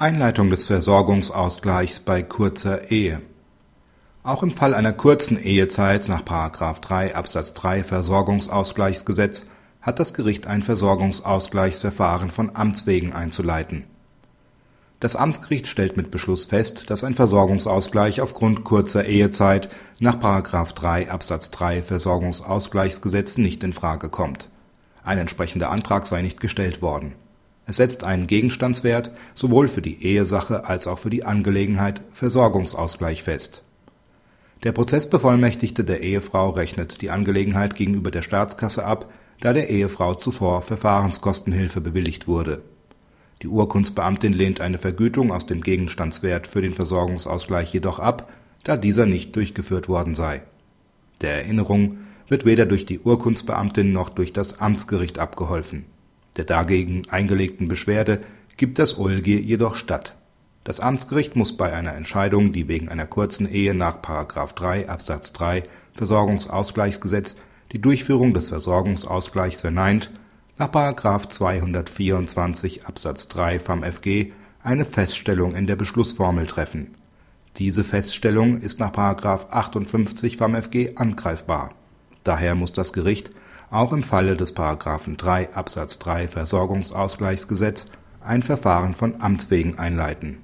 Einleitung des Versorgungsausgleichs bei kurzer Ehe Auch im Fall einer kurzen Ehezeit nach § 3 Absatz 3 Versorgungsausgleichsgesetz hat das Gericht ein Versorgungsausgleichsverfahren von Amts wegen einzuleiten. Das Amtsgericht stellt mit Beschluss fest, dass ein Versorgungsausgleich aufgrund kurzer Ehezeit nach § 3 Absatz 3 Versorgungsausgleichsgesetz nicht in Frage kommt. Ein entsprechender Antrag sei nicht gestellt worden es setzt einen Gegenstandswert sowohl für die Ehesache als auch für die Angelegenheit Versorgungsausgleich fest. Der Prozessbevollmächtigte der Ehefrau rechnet die Angelegenheit gegenüber der Staatskasse ab, da der Ehefrau zuvor Verfahrenskostenhilfe bewilligt wurde. Die Urkundsbeamtin lehnt eine Vergütung aus dem Gegenstandswert für den Versorgungsausgleich jedoch ab, da dieser nicht durchgeführt worden sei. Der Erinnerung wird weder durch die Urkundsbeamtin noch durch das Amtsgericht abgeholfen der dagegen eingelegten Beschwerde gibt das OLG jedoch statt. Das Amtsgericht muss bei einer Entscheidung, die wegen einer kurzen Ehe nach § 3 Absatz 3 Versorgungsausgleichsgesetz die Durchführung des Versorgungsausgleichs verneint, nach § 224 Absatz 3 FamFG eine Feststellung in der Beschlussformel treffen. Diese Feststellung ist nach § 58 FamFG angreifbar. Daher muss das Gericht auch im Falle des § 3 Absatz 3 Versorgungsausgleichsgesetz ein Verfahren von Amts wegen einleiten.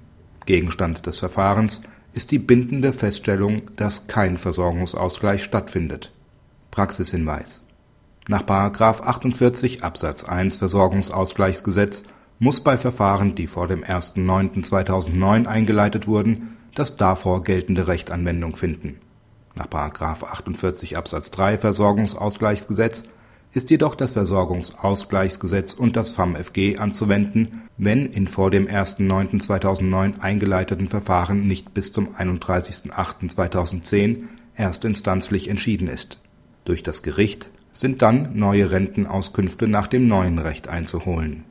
Gegenstand des Verfahrens ist die bindende Feststellung, dass kein Versorgungsausgleich stattfindet. Praxishinweis Nach § 48 Absatz 1 Versorgungsausgleichsgesetz muss bei Verfahren, die vor dem 1.9.2009 eingeleitet wurden, das davor geltende Recht Anwendung finden. Nach § 48 Absatz 3 Versorgungsausgleichsgesetz ist jedoch das Versorgungsausgleichsgesetz und das FamFG anzuwenden, wenn in vor dem 1.9.2009 eingeleiteten Verfahren nicht bis zum 31.08.2010 erstinstanzlich entschieden ist. Durch das Gericht sind dann neue Rentenauskünfte nach dem neuen Recht einzuholen